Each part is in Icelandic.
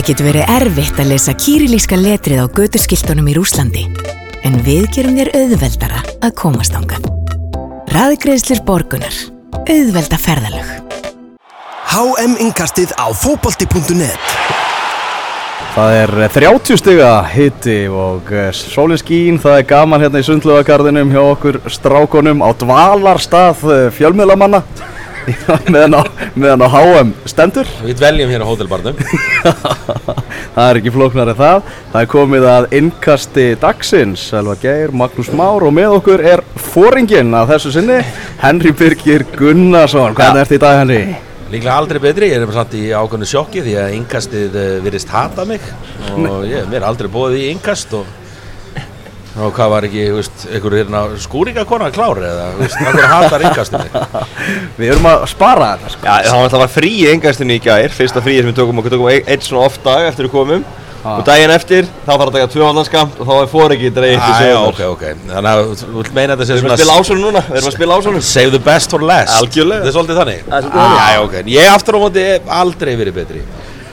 Það getur verið erfitt að lesa kýrilíska letrið á götuskiltunum í Rúslandi. En við gerum þér auðveldara að komast ángað. Raðgreðslir borgunar. Auðvelda ferðalög. HM Inkastið á fótbolti.net Það er 30 stiga hitti og eh, sólin skín, það er gaman hérna í sundlögagarðinum hjá okkur strákonum á dvalarstað eh, fjölmiðlamanna meðan á, meðan á HM stendur. Við dveljum hér á hótelbarnum það er ekki flóknar en það. Það er komið að innkasti dagsins, Elva Geir, Magnús Már og með okkur er fóringin af þessu sinni, Henry Birgir Gunnarsson. Hvernig ert þið í dag Henry? Líklega aldrei betri, ég er bara samt í ákveðinu sjokki því að yngastið uh, virðist hata mig og ég, mér er aldrei bóðið í yngast og, og hvað var ekki, veist, einhver hérna skúringakona klár eða, veist, einhver hatar yngastið Við erum að spara þetta sko. Já, það var alltaf frí í engastinu í gær, fyrsta frí sem við tókum, okkur tókum eitt svona off dag eftir við komum Ah. og daginn eftir þá þarf að taka tvö haldanskamt og þá er fór ekki dreigð til Já, ok, ok, þannig að þú meina þetta Við sé erum að spila ásónu núna, við erum að spila ásónu. Save the best for last Algjörlega. Þetta er svolítið þannig Það er svolítið þannig. Já, ok, ég aftur á móti aldrei verið betri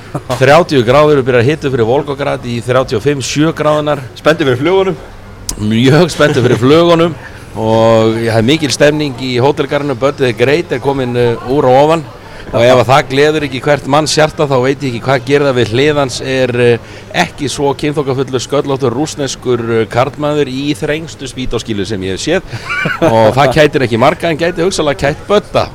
30 gráður við byrjar að hitta fyrir Volgograd í 35-7 gráðunar Spenntum fyrir flugunum. Mjög spenntur fyrir flugunum og ég hef mikil stemning í hótelgarinu Böttið er greit, er komin uh, úr og ofan. Og ef að það gleður ekki hvert manns hjarta þá veit ég ekki hvað gerða við hliðans er uh, ekki svo kynþokkafullur sköllóttur rúsneskur uh, karlmaður í þrengstu spítóskilu sem ég hef séð. Og það kætir ekki marga en gæti hugsalega kætt Bötta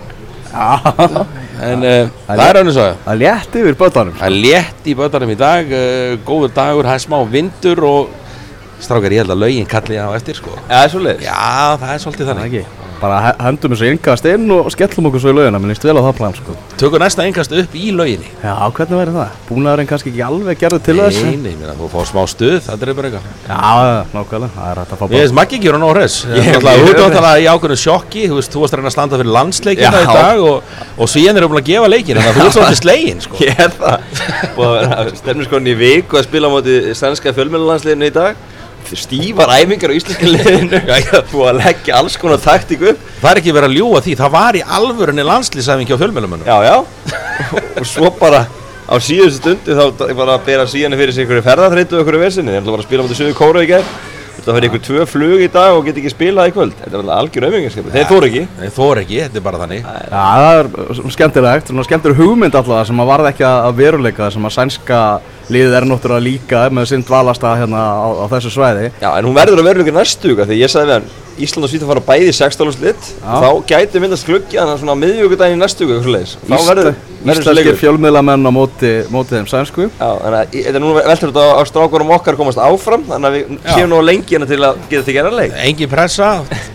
en uh, það er önnur svo Það er létt yfir bötanum. Það er létt í bötanum í dag, uh, góður dagur, það er smá vindur og strákar ég held að laugin kalli á eftir sko. Já, það er svolítið. Já, það er svolítið Það þannig. ekki. Bara he- hendum þessu innkast inn og skellum okkur svo í laugina, mér líst vel á það plan sko. Tökum næsta engast upp í lauginni. Já, hvernig væri það? Búnaðurinn kannski ekki alveg gerður til þess? Nei, nei, minna, þú fá smá stuð, það er bara eitthvað. Já, nákvæmlega, það er hægt að fá Ég veist, Maggi ekki hún á res. Ég- ætlaði ég- út á þetta í ákveðinu sjokki, þú veist, þú varst að reyna að standa fyrir landsleikina í dag og, og síðan við búin að gefa leikin, þannig að þú ert svolítið slegin, sko. Ég er það. Að vera stefniskonni í viku að spila á móti sænska fjölmjölulandsliðinu í dag. Stífar æfingar á íslenska liðinu. Búið að leggja alls konar taktík upp. Það er ekki verið að ljúa því, það var í alvörunni landslýsæfingi á fjölmjölumönnum. Já, já. og svo bara á síðustu stundu þá bara að bera síðan fyrir sig einhverju ferðarþreytu og einhverju versinni. Þeir ætla bara að spila á Suður Kóru í gær. Þetta fyrir einhver tvö flug í dag og get ekki spilað í kvöld. Þetta er algjör auðvingarskap. Þeir fóru ekki. Nei, þú er ekki, þetta er bara þannig. Já, það er skemmtilegt, skemmtileg hugmynd alltaf sem að varða ekki að að veruleika sem að sænska liðið er náttúrulega líka með sinn dvalasta hérna á, á þessu svæði. Já, en hún verður að vera ykkur næstu viku, því ég sagði við hann Ísland og Svíþjóð fara bæði í 16. slitt þá gæti myndast gluggi hann svona á miðvíkudaginn í næstu viku eitthvað leiðis þá verður leikur fjölmiðlamenn á móti, móti þeim sænsku. Já, þannig að þetta er nú veltur þetta á, á strákunum okkar að komast áfram þannig að við séum nú lengi hérna til að geta tekið hennar leik Engin pressa,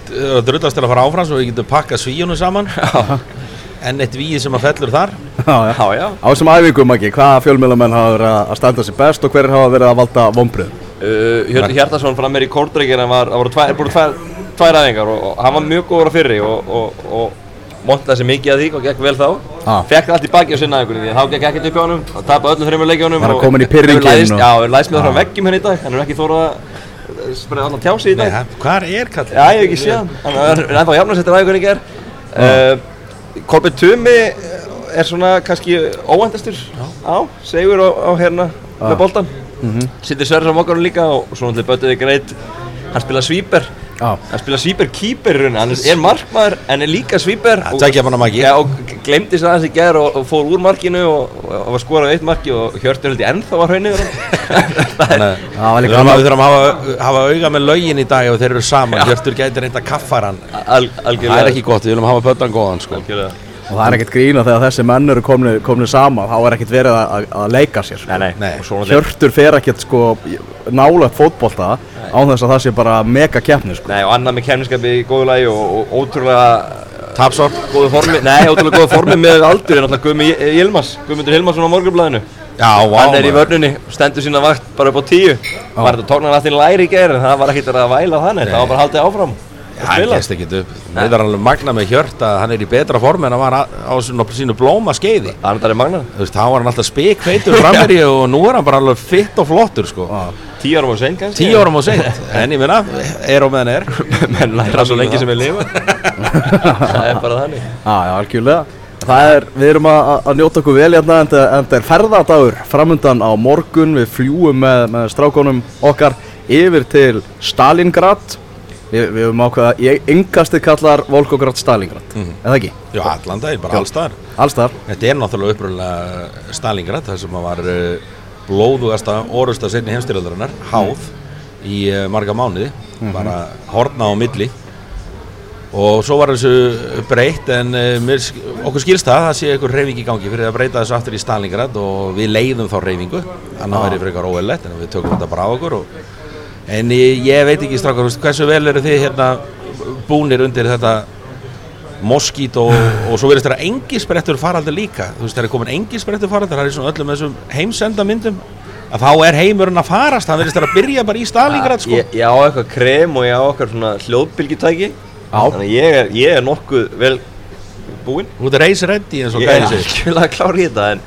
drullast til að fara áfram svo við getum pakkað svíjunum saman. Enn eitt víð sem að fellur þar. Já, já. Já, já Á þessum æfingum ekki, hvaða fjölmiðlamenn hafa verið að að standa sér best og hverjir hafa verið að valda vombrið? uh, Hjartarsson fram mér í Kórdreikina var, það voru tvær, voru tvær, tvær æfingar og, og hann var mjög góður á fyrri og, og, og montaði sér mikið að því og gekk vel þá Ah. Fekk allt í baki á sinna æfingunni að þá gekk ekkert upp hjá honum og tapaði öllum þreymur leikjónum Var hann kominn í pirringinn og- Já, við læst með það Ah. frá veggjum henni í dag hann er ekki þórað að spara allan tjási í dag hann- hvar er kallið? Já, ég hef ekki séð hann Hann er er ennþá jafnast eftir æfingunni í ger uh, Kolbjörn Tumi er svona kannski óvendastur á, segur á, á hérna með boltan Sittir Sverris á mokkanum líka og svo náttúrulega böttiði greit Hann spila svíper Hann spila svíper kýper hann er- markmaður en er líka svíper og glemdi sér aðeins í gerð og, og fór úr markinu og, og var skorað eitt marki og Hjörtur held ég ennþá var að var Við líka þurfum að, við þurfum að hafa, hafa auga með lögin í dag ef þeir eru saman. Hjörtur gæti reynda kaffar hann. Al, Það er ekki gott, við viljum hafa pötan góðan sko. Og það er ekkert grína þegar þessi menn eru komni, komni saman, þá er ekkert verið að, að, að leika sér. Sko. Nei, nei, Hjörtur fer ekkert sko nálega fótbolta án þess að það sé bara mega keppni sko. Nei, og annað með kemniskapi í góðu lagi og, og ótrúlega Tapsor. góðu formi Nei, ótrúlega góðu formi með aldur er náttúrulega Guðmi Hilmas Guðmundur Hilmarsson á morgunblæðinu Já, vá. Hann er í vörnunni, stendur sína vakt bara upp á tíu Var þetta tóknar allt í læri í gær en það var ekkert að væla þannig Það var bara haldið áfram Hann gæst ekki upp. Það er alveg magna með Hjört að hann er í betra form en hann var á, á sínu, blóma skeiði. Þannig að það er magna Þú veist, þá var hann alltaf spikveitur frammeiri og nú er hann bara alveg fitt og flottur sko. Tíu árum og sen kannski Tíu árum og seint. En ég minna, er á meðan er. Menn læra svo lengi sem við lifa Það er bara þannig Já, já, algjörlega. Það er, við erum að, að njóta okkur vel hérna en það- það er ferðadagur framundan á morgun við fljúum með, með strákonum okkar yfir til Stalingrad Við, við höfum ákveða, ég engasti kallar Volgograd Stalingrad, Mhm. eða ekki? Já, allan daginn, bara alls staðar Alls þar Þetta er náttúrulega uppröðulega Stalingrad þar sem að var uh, blóðugasta orusta sinni heimstyrjaldarinnar háð í uh, marga mánuði bara horna á milli. Og svo var þessu breytt en okkur skilst það að það sé einhver reyfing í gangi fyrir að breyta þessu aftur í Stalingrad og við leiðum þá reyfingu annar væri frekar óeðlegt en við tökum þetta bara á okkur og, en ég, ég veit ekki veist, hversu vel eru þið hérna búnir undir þetta moskít og, og svo verðist þeirra engisbrettur faraldur líka þú veist þegar er komin engisbrettur faraldur það er svona öllum þessum heimsenda myndum að þá er heimurinn að farast það verðist þeirra að byrja bara í Stalingrad sko. Ég, ég á eitthvað krem og ég á eitthvað svona hljóðbylgjutæki Já. Þannig að ég er, ég er nokkuð vel búinn þú ert reis reddi eins og Ég er gæði sig algjörlega klár í þetta en,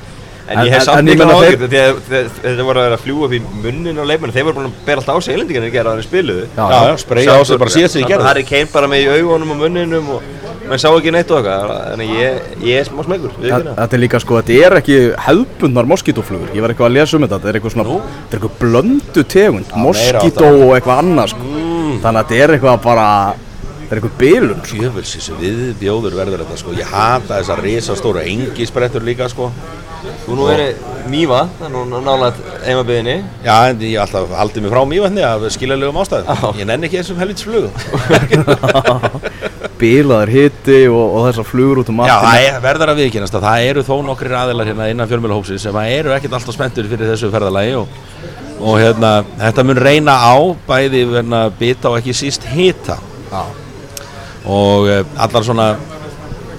en, ég hef samt mikla ágjörð að þeir- voru að vera að fljúa upp í munnin á leikmennu þeir voru búin að bera alltaf á sig eilendingarnir gera að þeir spiluðu. Já, já, spreyja á sig bara síðast sem ég gerði Harry Kane bara með í augunum og munninum og maður sá ekki neitt og eitthvað. Þannig að ég, ég er smá smegur Þetta er líka sko, þetta er ekki hefðbundnar moskítoflugur Ég var eitthvað að lesa um þetta, þetta er eitthvað svona Þetta er eitthvað blöndu tegund, moskító og eitthvað annað sko. Þannig að þetta er eitthvað bara, þetta er eitthvað bilun sko. Jöfels, þessi viðbjóður verður þetta sko. Ég hata þessa risastóru engisbrettur líka sko Þú nú verið mýva þannig að nálega heimabiðinni Já, en ég alltaf haldið mig frá mývatni af skiljalegum ástæðum. Ég nenni ekki þessum helvits flugum Bilaður hitti og, og þessar flugur út um Já, allt það er, verður að viðkynast að það eru þó nokkrir aðilar hérna innan fjölmjölahópsins sem eru ekkert alltaf spenntur fyrir þessu ferðalagi og, og hérna, þetta mun reyna á bæði verna bita og ekki síst hita. Já. og uh, allar svona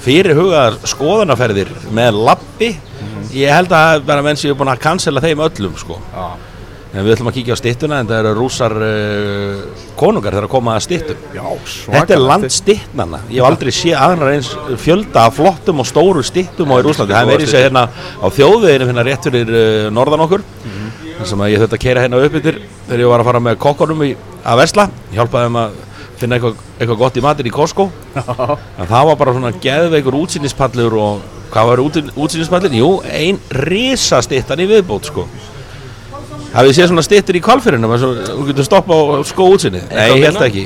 fyrirhugaðar skoðanaferðir með lappi ég held að bara menn séu búin að cancela þeim öllum sko. Já. en við ætlum að kíkja á stittuna en það eru rússar uh, konungar þegar að koma að stittum Já, Þetta er land stittnanna Ég hef aldrei séð aðrar eins fjölda af flottum og stóru stittum á í Rúslandi Það er verið sér hérna á þjóðveginu hérna rétt fyrir uh, norðan okkur. Þar sem að ég þurfti að keira hérna upp yfir þegar ég var að fara með kokkonum í, að vesla Ég hjálpaði þeim að finna eitthvað, eitthvað gott í matir í Costco. En það var bara svona geðveikur útsýnispallur og hvað var útsýnispallin? Jú, ein risa stittan í viðbót sko Hafið þið séð svona stittur í kvalfyrinum þú getur stoppa á skó útsýni Nei, ég held ekki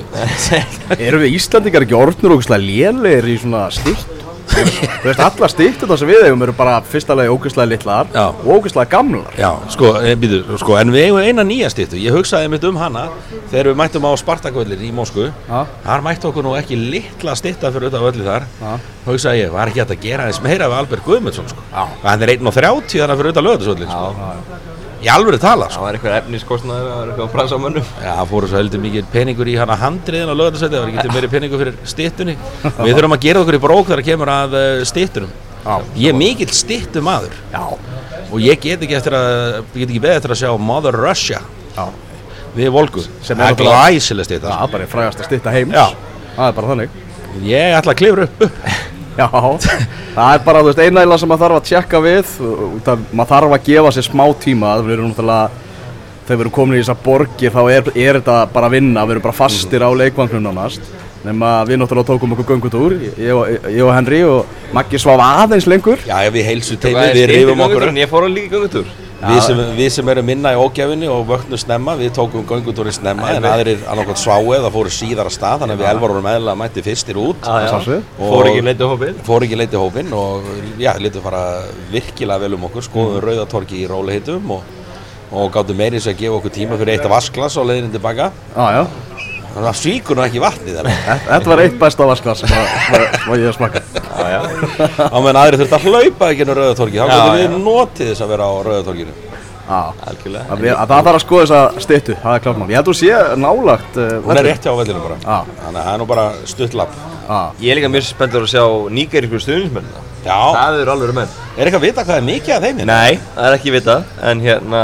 Erum við Íslandingar ekki orðnur og lélegir í svona stitt? Þú veist, alla stittunar sem við eigum eru bara fyrsta lagi ógeðslega litlar Já. og ógeðslega gamlar Já, sko, e, býtu, sko, en við eigum eina nýja stýttu Ég hugsaði mitt um hana þegar við mættum á Spartakvöldir í Mósku. Þar mættu okkur nú ekki litla stýtta fyrir auðvitað völdi þar Já. Hugsaði ég, var ekki hægt að gera þess meira við Albert Guðmundsson sko. Já. Hann er 1.30 þannig fyrir auðvitað lögðisvöldin sko. Í alvöru tala Það sko. var eitthvað efniskostnaður það var eitthvað bransamönnum Já, það fóru svo heldur mikið peningur í hana handriðin á lögðisvöldi Það var ekki meiri peningur fyrir stýttunni Við þurfum að gera okkur í brók þegar kemur að stýttunum Já. Ég er mikill stýttu maður Já, og ég get ekki eftir að ég get ekki beðið eftir að sjá Mother Russia. Já, við Volgu Sem er það náttúrulega- glæsilegt það er bara frægast að stitta heims. Já. Það er bara þannig. Ég ætla að klifra upp Já, það er bara, þú veist, einægilega sem maður þarf að tjekka við af, maður þarf að gefa sér smá tíma við erum náttúrulega þegar við erum komin í þessar borgir þá er, er þetta bara að vinna við erum bara fastir á leikvangnum nánast. Nema við náttúrulega tókum okkur göngutúr ég, og- ég og Henry og Maggi svaf aðeins lengur. Já, við heilsu teimi, við rifum okkur. Ég fór að líka göngutúr við sem, við sem erum minna í ógjafinni og vöknum snemma við tókum göngutúrin snemma en aðrir annarkot sváu eða fóru síðar að stað þannig að við elvar vorum eðlilega mætti fyrstir út. Sjálfsögðu. Og- Fór ekki leitið hópið fór ekki leiti hófinn og já, leiti fara virkilega vel um okkur skoðum mm. rauðatorki í rólehitum og, og gáttum meiri þess að gefa okkur tíma fyrir eitt vasklas og leiðin tilbaka Já, já, þannig að svíkur nú ekki vatnið þannig Þetta- þetta var eitt besta vasklas sem að- að að ég hef smakað á meðan aðri þurft að hlaupa ekki ennum rauðatorki þá Já, getum við notið þess að vera á rauðatorkinu Já, Algjörlega. Að við- að það þarf að skoða þessa stittu, það er klart mál. Ég held að þú sé nálagt uh, hún er rétt hjá vellinu bara. Þannig að það er nú bara stutt lapp. Ég er líka mjög spenntur að sjá nýgeríkur stuðnismennina já, Það eru alveg menn. Er eitthvað að vita hvað er mikið af þeim hérna? Nei, það er ekki hérna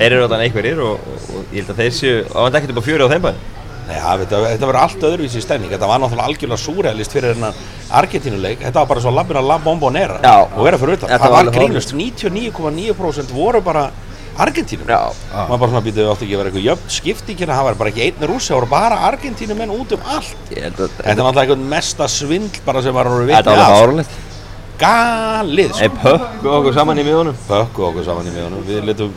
Þeir eru allan einhverjir og, og, og ég held að þeir séu á enda ekkert upp á fjöri á þeim bæ Nei, ja, þetta, þetta verður allt öðruvísi stemning. Þetta var náttúrulega algjörlega súrealist fyrir hennar Argentínuleik, þetta var bara svo labbin að La Bombonera og vera fyrir utan, það var var grínust 99,9% voru bara Argentínum maður bara svona býtuði átti ekki að vera eitthvað jöfn skiptingina það var bara ekki einn rússi, það voru bara Argentínumenn út um allt. Þetta er náttúrulega einhvern mesta svindl bara sem var að Þetta var alveg fárunlegt galið sko. Pökku okkur saman í miðunum. Við letum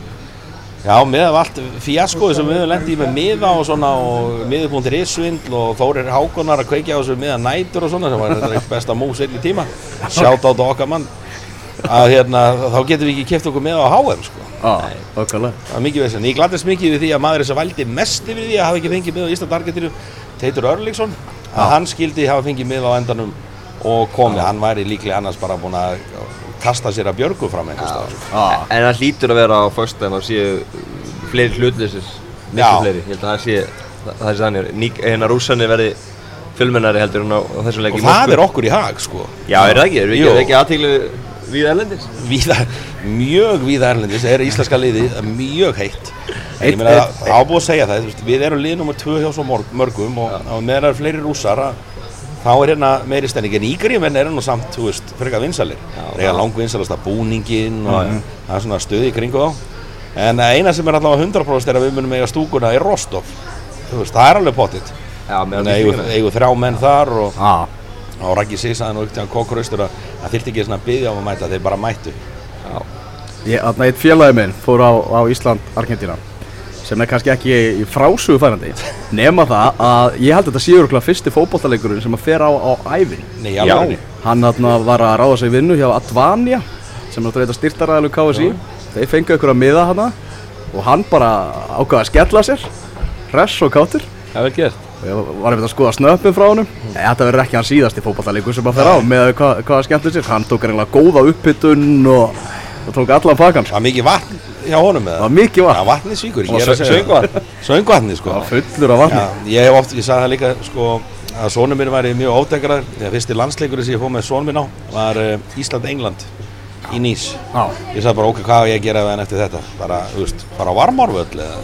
Já, með af allt fjaskoði sem við höfum lendið í með miða og svona og miðupunktir svindl og Þórir Hákonar að kveikja á þessu miða nætur og svona sem var þetta eitt besta mús einn í tíma. Sjátt á þetta okkar mann. Að hérna, þá getum við ekki keft okkur með á HM sko. Okkarlega Það var mikið veist, en ég gladist mikið við því að maður sem valdi mest yfir því að hafa ekki fengið með á Ísland Argentinu, Teitur Örlíksson, að hann skildi hafa fengið með á endanum og komið, hann væri líklega annars bara búin að kasta sér að björgu fram einhvers sko. Já, En það hlýtur að vera á föstudaginn að séu fleiri hlutlisir miklu fleiri, ég held að það sé það, það sé þannig, hérna rússanir verði fjölmennari heldur hún á, þessum leik Og það er okkur í hag, sko. Já, er það ekki, við Jú. ekki, aðtíklu við ellendis? Víða, mjög víða erlendis er íslenska liðið mjög heitt. Eitt- Ég meina, ábúið að segja það, við erum lið nummer tvö hjá svo mörgum og, og meðan það eru fleiri rússar að þá er hérna meiri stemning. En ígriðmenn eru nú samt, þú veist, frekar vinsalir það er langvinsalasta búningin og það er svona stuði í kringu þá. En eina sem er allavega 100% er að við munum eiga stúkuna er Rostov. Þú veist, það er alveg pottitt. Þannig að eigu, þrjá menn þar og, og Raggi Sísaðan og Uktiðan Kokkraustur að það þyrfti ekki svona að byggja á að mæta, þeir bara mættu. Ég, þarna eitt félagi minn fór á, á Ísland, Argentina sem er kannski ekki í frásögu færandi nema það að ég held að þetta sé örugglega fyrsti fótbollaleikurinn sem að fer á, á ævin Nei, alveg Hann þarna var að ráða sig vinnu hjá Advania sem er náttúrulega styrtaræðalu KSI Þeir fengu ykkur að miða hana og hann bara ákvaði að skella sér hress og kátur Það er vel gert. Og ég var einmitt að skoða snöppin frá honum. Þetta verður ekki hans síðasti fótballleikur sem að fer á með hvað, hvað skemmtir sér. Hann tók reynilega góða upphittun og, og tók allan pakkan sko. Það var mikið vatn hjá honum með Það var mikið Já, vatn vatnið svíkur. Ég er að segja söngvatn. það. Söngvatnið, sko. Það var fullur af vatni. Já, ég hef oft, ég sagði það líka sko að sónum minn væri mjög ótekraður þegar fyrsti landsleikurinn sem ég fóð með sónum minn á var uh, Ísland-England í Nýs. Já. ég sagði bara ok, hvað á ég að gera við hann eftir þetta? Bara, þú veist, fara á varmárvöll eða?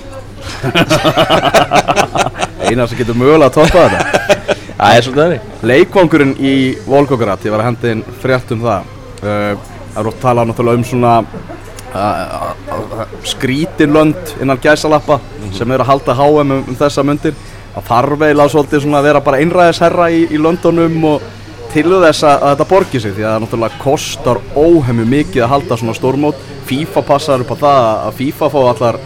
Eina sem getur mögulega að toppa þetta. Það er svolítið þannig. Leikvangurinn í Volgograt, ég var að henda inn frétt um það. Uh, Það er að tala náttúrulega um svona skrítilönd innan gæsalappa sem eru að halda HM um, um þessa myndir Það þarf eiginlega svolítið svona að vera bara einræðisherra í, í Londonum og til þess að, að þetta borgi sig því að það náttúrulega kostar óhemmu mikið að halda svona stórmót. FIFA passar upp á það að FIFA fá allar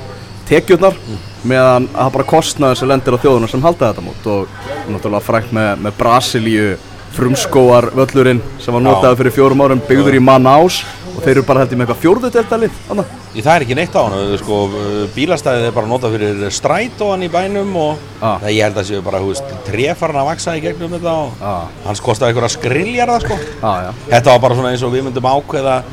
tekjurnar meðan að það bara kostnaður sem lendir á þjóðuna sem halda þetta mót. Og náttúrulega frækt með, með Brasilíu frumskóar völlurinn sem var notaður fyrir fjórum árum byggður í Manaus og þeir eru bara held ég með eitthvað Í það er ekki neitt á hann, sko, bílastæðið er bara notað fyrir strætóan í bænum og Ah. það ég held að séu bara, trefarn að vaksa í gegnum þetta og Ah. hans kostaði einhverja skriljarða, sko. Já, já. Þetta var bara svona eins og við myndum ákveða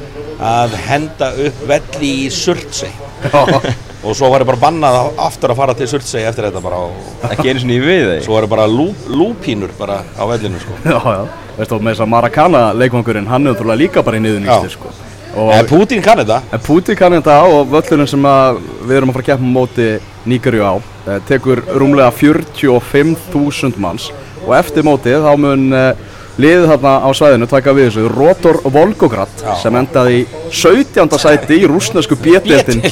að henda upp velli í Surtsey og svo var ég bara bannað aftur að fara til Surtsey eftir þetta bara og Ekki einu sinni í við þeir svo var ég bara lú, lúpínur bara á vellinu, sko. já, já. Veist þú með þess að Maracana leikvangurinn hann er náttúrulega líka bara í niðurnístir Já. sko. Og En Putin kann þetta. En Putin kann þetta og völlurinn sem við erum að fara að keppa móti Níkarju á eh, tekur rúmlega 45.000 manns og eftir mótið þá mun eh, liðið þarna á svæðinu taka við þessu Rotor Volgograd Já. sem endaði í 17. sæti í rúsnesku bjettildin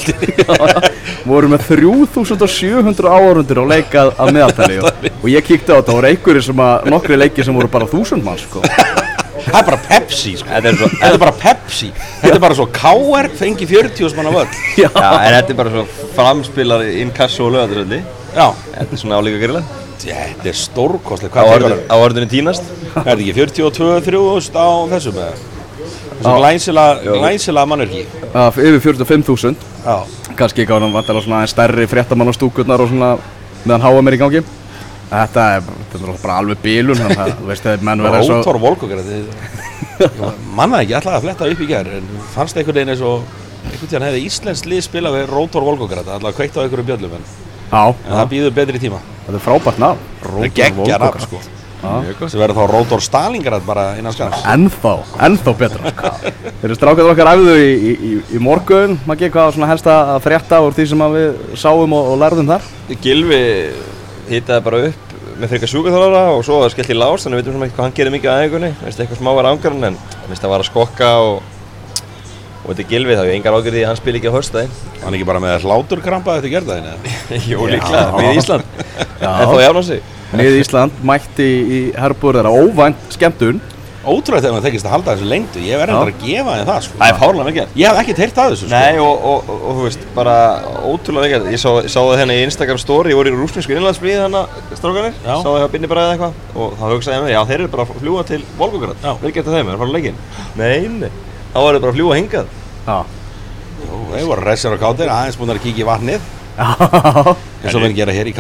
voru með 3700 áhörundur á leikað að meðaltali og, og ég kíkti á þetta og voru einhverjir sem að nokkri leiki sem voru bara 1000 manns sko. Það er bara Pepsi, sko. Þetta er svo Þetta er bara Pepsi. Þetta er bara svo KR fengi 40 manna völl. Já. Já, en þetta er bara svo framspilar inn kassu og lögatröldi Já. Þetta er svona álíka grilla Þetta er stórkostlega. Á Hvað orðinu- á orðinu tínast Er þetta ekki 42-3.000 á þessum mannverki. Af yfir 45.000 Já. kannski ekki á hann vantilega svona aðeins stærri fréttamannastúkurnar og svona meðan HM er í gangi Þetta er, þetta er bara alveg bílun þannig að þú veist þegar menn verða svo Rótor Volkokar. Mannaði ekki alltaf að fletta upp í gerð en fannst einhvern veginn eins og einhvern tíðan hefði Íslensk lið spilað við Rótor Volkokar. Það er alltaf kveikt á einhverju bjöllum en, Já, en það býður betri tíma. þetta er frábært nafn geggja rafn sko. Sem verður þá Rótor Stalingrad bara innan skans. Ennþá, ennþá betra sko. Þeir eru strákað okkar æfðu í, í, í, í morgun Maggi, hvað var svona helst að frétta úr því sem að við sáum og, og lærðum þar Gilvi hitaði bara upp með frekar sjúkaþálara og svo var það skellt í lás þannig við veitum svona ekki hvað hann gerir mikið að veist eitthvað smá var ángarinn en það var að skokka og og þetta er Gilvi þá er engar ágjörði að hann spila ekki á höstæðin Hann er ekki bara með hláturkrampa eftir gerðaðinu. Jú líklega, við Ísland. Já. en þó jáfna sig Nið Ísland mætti í Herbúr þeirra óvænt skemmtun ótrúlega þegar maður tekist að halda þessu lengdu. Ég verði að gefa þeim það sko. Það er fárlega mikið ég hef ekkert heyrt að þessu sko. Nei og, og, og, og þú veist, bara ótrúlega mikið Ég sá, sá það hérna í Instagram story Ég voru í rúsnesku innlandsblíð hérna strákanir. Sá það hjá Binni bara eða eitthvað. Og þá hugsaði ég með, já þeir eru bara að fljúa til Volgograd. Gert að þeim, þeir eru að fara á leikinn. Nei, þá þeir bara að fljúa hingað. Já. og eins og við gera hér í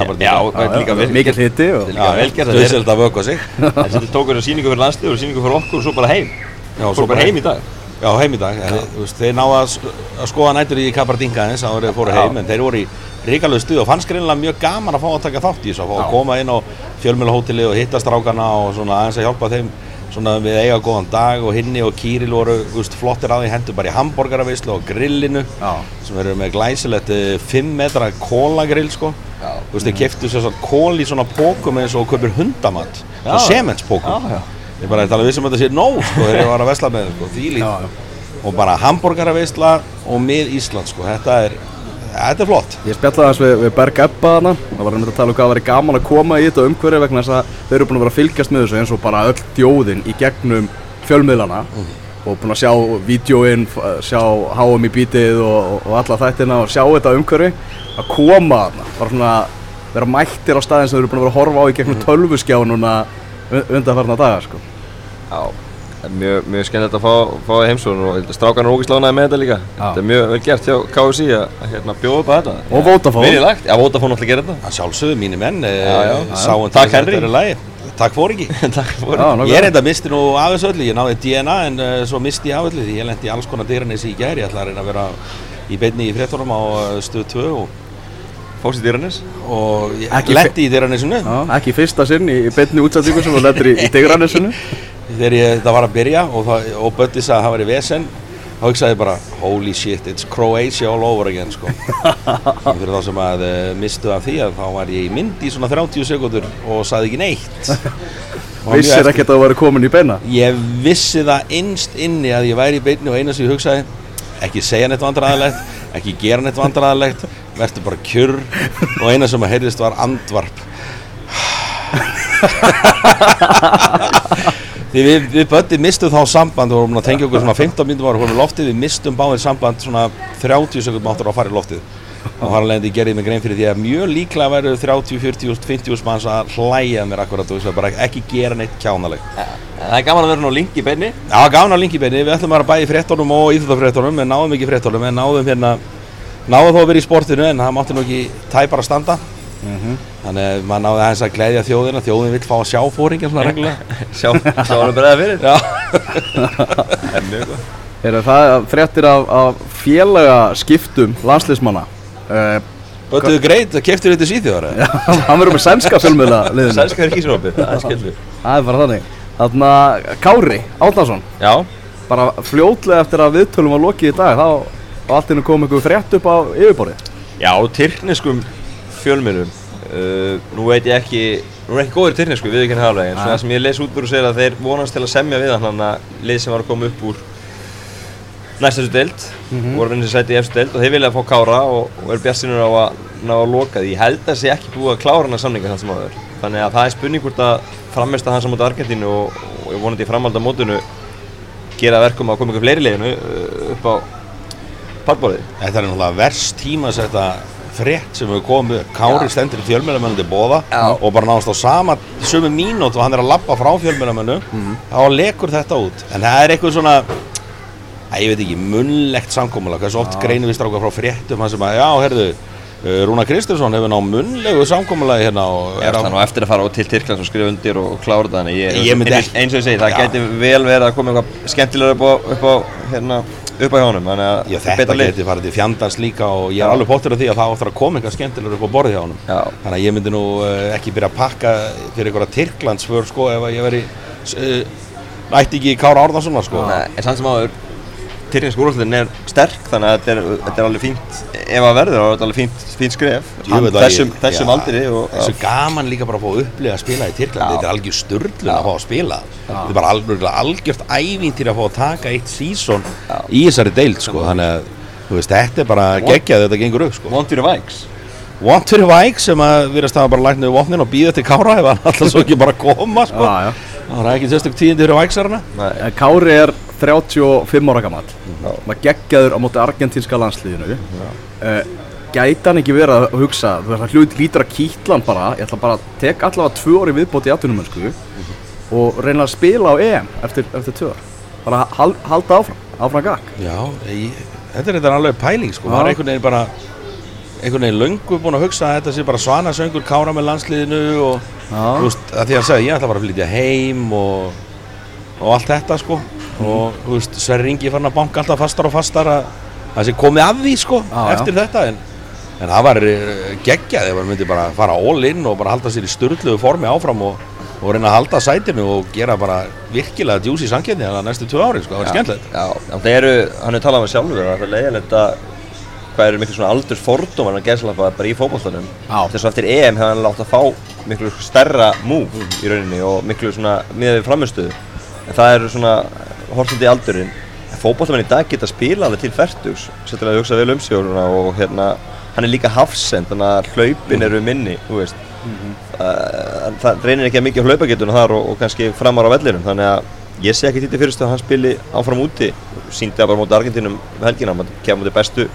og líka vel gert að vöka sig. En sem tók þessu síningu fyrir landslið og síningu fyrir okkur og svo bara heim. Já, Svo bara heim í dag. Já, heim í dag, þeir náðu að, skoða nættur í Kabardinga eins að þeir fóru heim, en þeir voru í ríkalegu stuð og fannst greinilega mjög gaman að fá að taka þátt í þessu, að fá að koma inn á fjölmjölahóteli og hitta strákana og svona aðeins að hjálpa þeim svona við eiga góðan dag og hinni og Kýril voru veist, flottir á því hendur bara í hambúrgaravislu og grillinu Já. sem eru með glæsilegt 5 metra kólagrill sko. Þú veist, þeir keftu sér svona kól í svona pókum eins og kaupir hundamat svona já. ég bara talað vissum að þetta sé nóg sko þegar ég var að vesla með þeim, sko, og bara hambúrgaravisla og mið Ísland sko, þetta er þetta er flott. Ég spjallaði hans við, við Berg Ebba þarna. Það var einmitt að tala um hvað það væri gaman að koma í þetta umhverfi vegna þess að þau eru búin að vera að fylgjast með þessu eins og bara öll þjóðin í gegnum fjölmiðlana. Og búin að sjá vídjóin, f- sjá HM í bítið og, og, alla þættina og sjá þetta umhverfi. Að koma þarna bara svona vera mættir á staðin sem þau eru búin að vera að horfa á í gegnum tölvuskjánuna undanfarna daga sko. Já, það er mjög, mjög skemmtilegt að fá, fá það heimsókn og að strákarnir ógist lánaði með þetta líka. Þetta er mjög vel gert hjá KSI að, að hérna, bjóða upp að þetta. Og Vodafone. Verið lagt, já Vodafone náttúrulega gerir þetta. Að sjálfsögðu mínir menn Já, já, já, já. sáum Takk, til Henry. þetta er lagi. Takk fór ekki. Takk fyrir Já, nákvæmlega. ég er enda misti nú af þessu öllu, ég náði DNA en uh, svo misti ég af öllu því ég lendi í alls konar dyranessi í gæri, ég ætla að reyna að vera í beinni í fréttunum á uh, stöð 2 og, Fókst í dýranis og lendi í dyranessinu Já, ekki fyrsta sinn í, beinni útsendingu sem þú lendir í, í Digranessinu þegar ég, það var að byrja og, það, og Bötti sagði að það var í vesen þá hugsaði ég bara holy shit, it's Croatia all over again sko. fyrir þá sem að uh, mistu af því að þá var ég í mynd í svona 30 sekundur og sagði ekki neitt. Vissir ekkert að þú væri komin í beina? Ég vissi það innst inni að ég væri í beinni og eina sem ég hugsaði ekki segja neitt vandræðalegt ekki gera neitt vandræðalegt verður bara kjurr og eina sem að heyrðist var andvarp því við, við Bötti mistum þá samband og vorum að tengja okkur svona 15 minnum ára komið loftið, við mistum báðir samband svona 30 sekundum áttur á að fara í loftið. Og hann leiðandi gerði mig grein fyrir því að mjög líklega væru 30, 40, 50 manns að hlæja að mér akkurat og bara ekki gera neitt kjánalegt Það er gaman að vera nú link í beinni. Já, gána linki beini, við ætlum að vera bæði í fréttunum og íþjóðafréttunum, en náðum ekki í fréttunum, en náðum hérna, náðum þó að vera í sportinu, en það mátti nú ekki tæpar að standa. Þannig að maður náði aðeins að gleyðja þjóðina, þjóðin vill fá að sjá fóringin svona reglulega. Sjá, sjá hann að bregða fyrir. Já, En mjög góð Er það fréttir af, af félaga skiptum landsliðsmanna uh, Böttuðu greit, keftur þetta síþjóðar? Já, hann verður með sænska fjölmiðla liðinu. Sænska er kísrópi, það er skellur. Það er bara þannig. Þarna Kári Átnason Já, bara fljótlega eftir að viðtölum var lokið í dag þá var allt inn að koma einhver frétt upp á yfirborðið. Já, tyrkneskum fjölmiðlum. Uh, Nú veit ég ekki Nú er ekki góður í tyrknesku, við ekki haflega En það sem ég les út úr segir að þeir vonast til að semja við hann að lið sem var að koma upp úr næstastu deild voru reynir sæti í efstu deild og þeir vilja fá Kára og, og er bjartsinur á að ná að loka því. Ég held að það sé ekki búið að klára hann að samninga þannig sem áður. Þannig að það er spurning hvort að frammeista hans á móti Argentínu og, og ég vonandi í framhald á mótinu gera verkum að koma ykkur fleiri liðinu uh, upp á pallborðið. Þetta er náttúrulega verst tíma að setja frétt sem hefur komið upp. Kári stendur í fjölmjölamönnandi bóða og bara náðast á sama sömu mínútu og hann er að lappa frá fjölmjölamönnu þá lekur þetta út. En það er eitthvað svona, að ég veit ekki, munnlegt samkómulag. Hversu oft greinum við stráka frá fréttum sem að, já, herðu, Rúna Kristinsson hefur náð munnlegu samkómulagi hérna og Er það nú eftir að fara til Tyrklands og skrifa undir og klára það eins, og ég segi, það Já. gæti vel verið að koma eitthvað skemmtilega upp á, upp á, hérna, upp á að Já, þetta geti farið til fjandans líka og ég er alveg pottur af því að það áttur að koma eitthvað skemmtilegur upp á honum. Já. Þannig að ég myndi nú uh, ekki byrja að pakka fyrir einhverja Tyrklandsför sko ef ég veri, uh, ætti ekki Kára Árnarssonar sko. Nei, Tyrknesk úrvalliðin er sterk þannig að þetta er, þetta er alveg fínt ef að verður er þetta alveg fínt, fínt skref Hann- þessum, ég- þessum já, aldri og, Þessu gaman líka bara að fá að upplifa að spila í Tyrklandi, Já. þetta er algjör sturlun að fá að spila. Þetta er bara algjör, algjört ævintýr að fá að taka eitt sísón í þessari deild sko, þannig að þú veist, þetta er bara geggjað þetta gengur upp sko. Want fyrir Vikes Wantur Væk sem að virðast hafa bara lægt niður vopnin og býða til Kára ef hann alltaf svo ekki bara koma sko. Já, já. Það er ekki sérstök tíðindi fyrir En Kári er 35 ára gammal maður geggjaður á móti argentínska landsliðinu. Uh, gæti hann ekki verið að hugsa þú veist, hann hlut lítur að kýtla hann bara ég ætla bara að tek allavega tvö orði viðbót í atvinnumönsku og reyna að spila á EM eftir, eftir tvö ár. Bara hal, halda áfram, áfram gag Já, ég, þetta er þetta alveg pæling sko. Maður er einhvern veginn bara einhvern veginn löngu búin að hugsa að þetta sé bara svana söngur kára með landsliðinu og þú veist, að því að hann sagði ég ætla bara að flytja heim og, og allt þetta sko. Mhm. Og þú veist, Sverri Ingi fann að banka alltaf fastar og fastar að það sé komið að því sko Já, já. eftir þetta en, en það var eh, geggjað ef hann myndi bara fara all in og bara halda sér í styrluðu formi áfram og, og reyna að halda sætinu og gera bara virkilega djúsi sankjarni að næstu tvö ári sko, það var skemmtilegt Já, það eru, hann er talað um það sjálfur að það er leiðilegt að hvað eru miklu svona aldurs fordómar hann gæðslappa bara í fótballtanum Já. þess að eftir EM hefði hann látt að fá miklu stærra move í rauninni og miklu svona miðað við framistöðu en það eru svona hortandi í aldurinn. En fótballtamenn í dag geta spila alveg til færtugs sérstaklega að hugsa vel um sig og, hérna hann er líka hafsend þannig að hlaupin eru minni þú veist. Uh, það reynir ekki að mikið hlaupagetuna þar og, og kannski framar á vellinum þannig að ég sé ekki til fyrirstu að hann spili áfram úti síndi það bara móti Argentínum um helgina hann kemur móti bestu